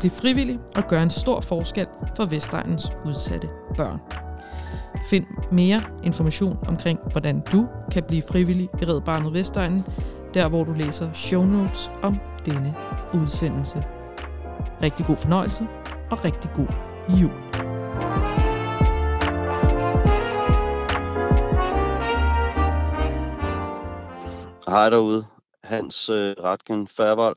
Bliv frivillig og gør en stor forskel for Vestegnens udsatte børn. Find mere information omkring, hvordan du kan blive frivillig i Red Barnet Vestegnen, der hvor du læser show notes om denne udsendelse. Rigtig god fornøjelse og rigtig god jul. Hej derude. Hans øh, Ratgen Færvold.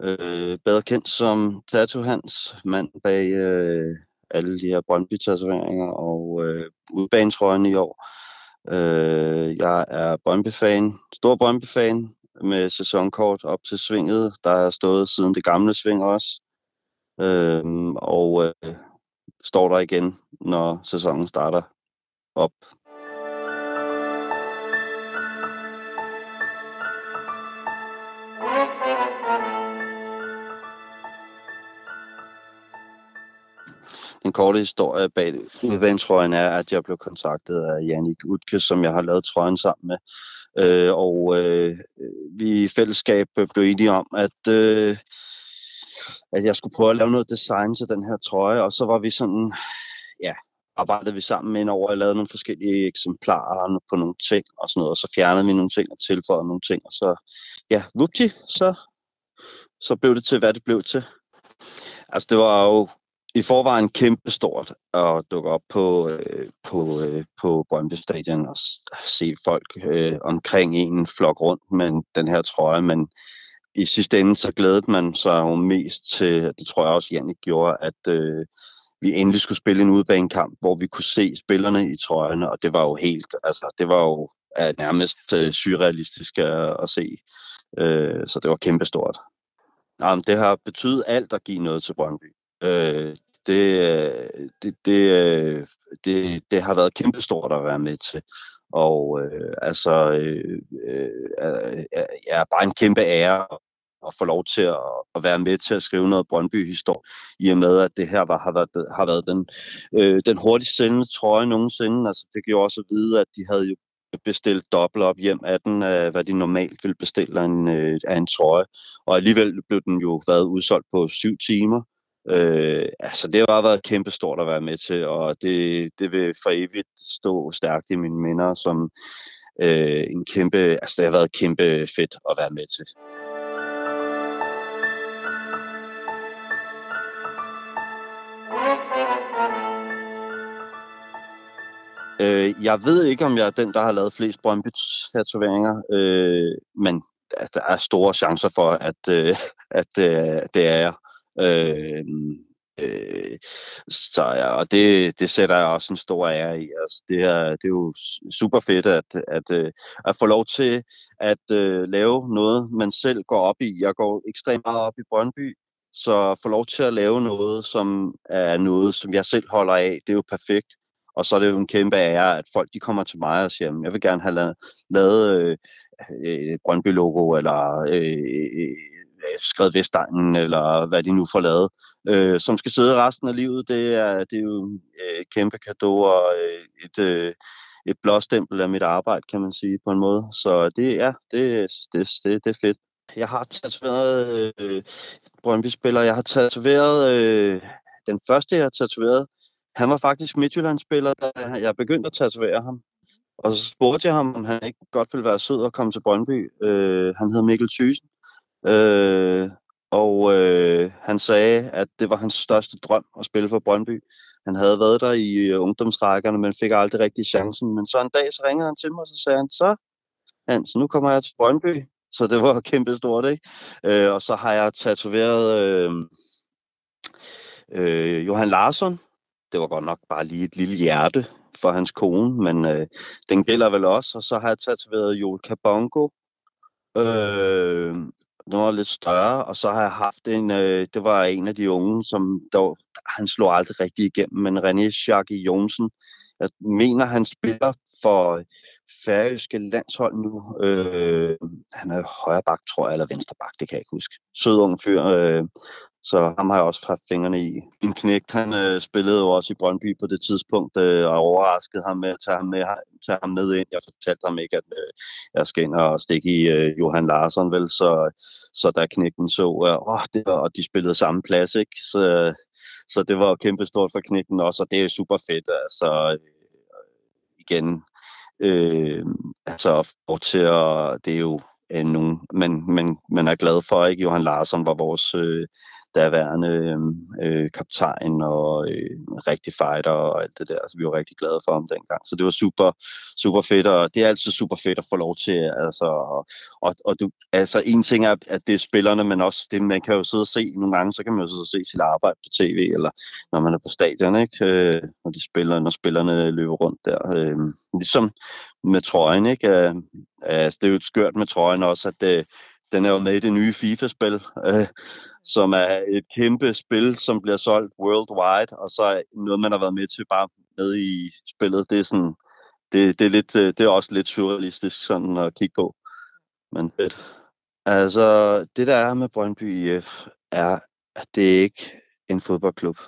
Øh, bedre kendt som Tato Hans, mand bag øh, alle de her Brøndby-tatoveringer og øh, udbanetrøjen i år. Øh, jeg er Brøndby-fan, stor Brøndby-fan med sæsonkort op til svinget. Der har stået siden det gamle sving også. Øh, og øh, står der igen, når sæsonen starter op Den korte historie bag udvandtrøjen er, at jeg blev kontaktet af Jannik Utke, som jeg har lavet trøjen sammen med. Øh, og øh, vi i fællesskab blev enige om, at, øh, at jeg skulle prøve at lave noget design til den her trøje. Og så var vi sådan, ja, arbejdede vi sammen med over, og lavede nogle forskellige eksemplarer på nogle ting og sådan noget, og så fjernede vi nogle ting og tilføjede nogle ting, og så, ja, vupti, så, så blev det til, hvad det blev til. Altså, det var jo i forvejen kæmpestort at dukke op på, øh, på, øh, på Brøndby Stadion og se folk øh, omkring en flok rundt med den her trøje, men i sidste ende så glædede man sig jo mest til, det tror jeg også Jannik gjorde, at øh, vi endelig skulle spille en udbanekamp, hvor vi kunne se spillerne i trøjerne, og det var jo helt, altså det var jo er nærmest øh, surrealistisk at, at se. øh, så det var kæmpestort. Jamen, det har betydet alt at give noget til Brøndby. Øh, øh, det, det, det, det, det har været kæmpestort at være med til. Og øh, altså, øh, øh, øh er bare en kæmpe ære at få lov til at, at være med til at skrive noget Brøndby-historie, i og med, at det her var, har været, har været den, øh, den hurtigst sendende trøje nogensinde. Altså, det gjorde også at vide, at de havde jo bestilt dobbelt op hjem af den, af hvad de normalt ville bestille af en, øh, af en trøje. Og alligevel blev den jo været udsolgt på syv timer. Øh, altså det har bare været kæmpestort at være med til, og det, det vil for evigt stå stærkt i mine minder som øh, en kæmpe, altså det har været kæmpe fedt at være med til. Øh, jeg ved ikke, om jeg er den, der har lavet flest Brøndby-tatoveringer, øh, men altså, der er store chancer for, at, øh, at øh, det er jeg. Øh, øh, så ja, og det, det sætter jeg også en stor ære i. Altså, det, er, det er jo super fedt at, at, øh, at få lov til at uh, lave noget, man selv går op i. Jeg går ekstremt meget op i Brøndby, så få lov til at lave noget, som er noget, som jeg selv holder af, det er jo perfekt. Og så er det jo en kæmpe ære, at folk de kommer til mig og siger, jeg vil gerne have lavet, lavet øh, et Brøndby-logo, eller Øh, skrevet Vestegnen, eller hvad de nu får lavet, øh, som skal sidde resten af livet. Det er, det er jo et kæmpe gave og øh, et, øh, et blåstempel af mit arbejde, kan man sige på en måde. Så det, ja, det, det, det, det er fedt. Jeg har tatoveret øh, Brøndby-spiller. Jeg har tatoveret øh, den første, jeg har tatoveret. Han var faktisk Midtjylland-spiller, da jeg begyndte at tatovere ham. Og så spurgte jeg ham, om han ikke godt ville være sød og komme til Brøndby. Øh, han hed Mikkel Thysen. Øh, og øh, han sagde, at det var hans største drøm at spille for Brøndby. Han havde været der i øh, ungdomsrækkerne, men fik aldrig rigtig chancen. Men så en dag, så ringede han til mig, og så sagde han, så Hans, nu kommer jeg til Brøndby. Så det var kæmpe stort, ikke? Øh, og så har jeg tatoveret øh, øh, Johan Larsson. Det var godt nok bare lige et lille hjerte for hans kone, men øh, den gælder vel også. Og så har jeg tatoveret Joel Kabongo. Øh, den var lidt større, og så har jeg haft en, øh, det var en af de unge, som dog, han slog aldrig rigtig igennem, men René Schacke Jonsen, jeg mener, han spiller for øh, færøske landshold nu. Øh, han er højre bak, tror jeg, eller venstre bak, det kan jeg ikke huske. Sød ung fyr, øh, så ham har jeg også haft fingrene i. Min knægt, han øh, spillede jo også i Brøndby på det tidspunkt, øh, og overraskede ham med at tage ham med, tage ham med ind. Jeg fortalte ham ikke, at øh, jeg skal ind og stikke i øh, Johan Larsson, vel, så, så da knægten så, øh, åh, det var, og de spillede samme plads, ikke? Så, så det var jo kæmpestort for knægten også, og det er super fedt, altså øh, igen, øh, altså til at, det er jo øh, nogen, man, man, man er glad for, ikke? Johan Larsson var vores øh, daværende øhm, øh, kaptajn og øh, rigtig fighter og alt det der. Så vi var rigtig glade for ham dengang. Så det var super, super fedt, og det er altid super fedt at få lov til. Altså, og, og, og du, altså en ting er, at det er spillerne, men også det, man kan jo sidde og se, nogle gange, så kan man jo sidde og se sit arbejde på tv, eller når man er på stadion, ikke? Øh, når, de spiller, når spillerne løber rundt der. Øh, ligesom med trøjen, ikke? Øh, altså, det er jo skørt med trøjen også, at det, den er jo med i det nye FIFA-spil, øh, som er et kæmpe spil, som bliver solgt worldwide, og så noget, man har været med til bare med i spillet. Det er, sådan, det, det er, lidt, øh, det er også lidt surrealistisk sådan at kigge på. Men fedt. Altså, det der er med Brøndby IF, er, at det er ikke en fodboldklub.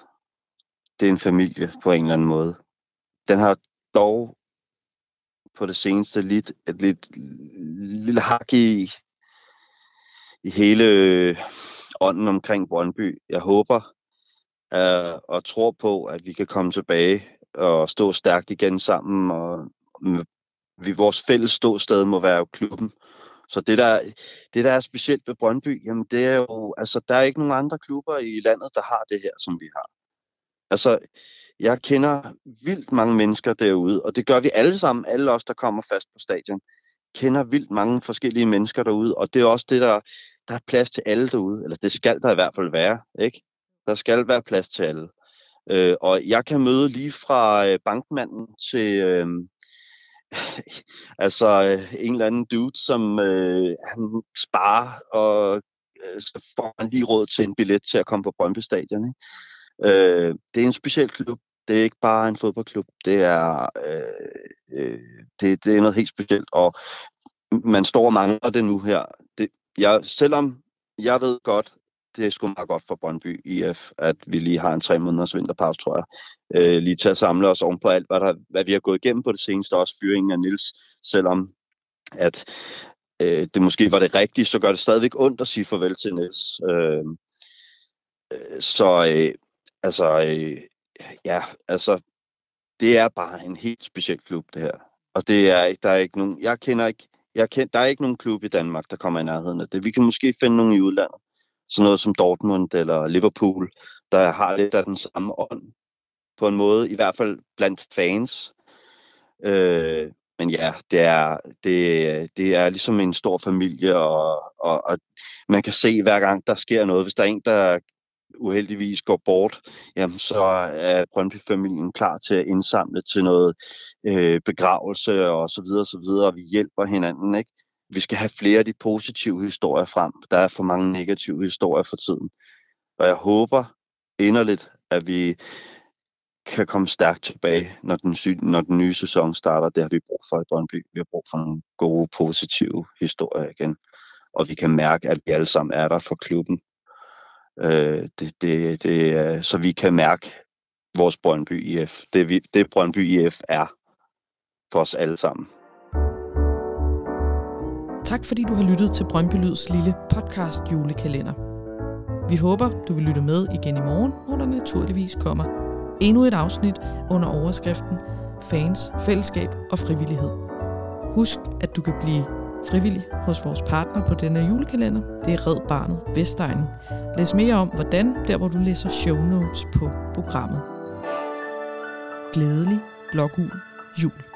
Det er en familie på en eller anden måde. Den har dog på det seneste lidt, et lidt lille hak i, i hele øh, ånden omkring Brøndby. Jeg håber øh, og tror på, at vi kan komme tilbage og stå stærkt igen sammen. Og vi, vores fælles ståsted må være klubben. Så det der, det der er specielt ved Brøndby, jamen det er jo, altså der er ikke nogen andre klubber i landet, der har det her, som vi har. Altså, jeg kender vildt mange mennesker derude, og det gør vi alle sammen, alle os, der kommer fast på stadion, kender vildt mange forskellige mennesker derude, og det er også det, der der er plads til alle derude, eller det skal der i hvert fald være, ikke? Der skal være plads til alle. Øh, og jeg kan møde lige fra øh, bankmanden til øh, altså øh, en eller anden dude, som øh, han sparer, og øh, så får han lige råd til en billet til at komme på Brøndby Stadion. Ikke? Øh, det er en speciel klub. Det er ikke bare en fodboldklub. Det er, øh, øh, det, det er noget helt specielt, og man står og mangler det nu her. Jeg, selvom jeg ved godt, det er sgu meget godt for Brøndby IF, at vi lige har en tre måneders vinterpause, tror jeg. Øh, lige til at samle os oven på alt, hvad, der, hvad vi har gået igennem på det seneste, også fyringen af Nils, selvom at øh, det måske var det rigtige, så gør det stadigvæk ondt at sige farvel til Nils. Øh, øh, så øh, altså, øh, ja, altså, det er bare en helt speciel klub, det her. Og det er, der er ikke nogen, jeg kender ikke jeg kend, der er ikke nogen klub i Danmark, der kommer i nærheden af det. Vi kan måske finde nogen i udlandet. Sådan noget som Dortmund eller Liverpool, der har lidt af den samme ånd på en måde, i hvert fald blandt fans. Øh, men ja, det er, det, det er ligesom en stor familie, og, og, og man kan se hver gang, der sker noget. Hvis der er en, der uheldigvis går bort, jamen så er Brøndby-familien klar til at indsamle til noget øh, begravelse og så videre, så videre, og vi hjælper hinanden, ikke? Vi skal have flere af de positive historier frem. Der er for mange negative historier for tiden. Og jeg håber inderligt, at vi kan komme stærkt tilbage, når den, når den nye sæson starter. Det har vi brug for i Brøndby. Vi har brug for nogle gode, positive historier igen. Og vi kan mærke, at vi alle sammen er der for klubben. Øh, det, det, det, så vi kan mærke vores Brøndby IF. Det, vi, det Brøndby IF er for os alle sammen. Tak fordi du har lyttet til Brøndby Lyds lille podcast julekalender. Vi håber, du vil lytte med igen i morgen, hvor der naturligvis kommer endnu et afsnit under overskriften Fans, Fællesskab og Frivillighed. Husk, at du kan blive frivillig hos vores partner på denne julekalender. Det er Red Barnet Vestegnen. Læs mere om, hvordan, der hvor du læser show notes på programmet. Glædelig blågul jul.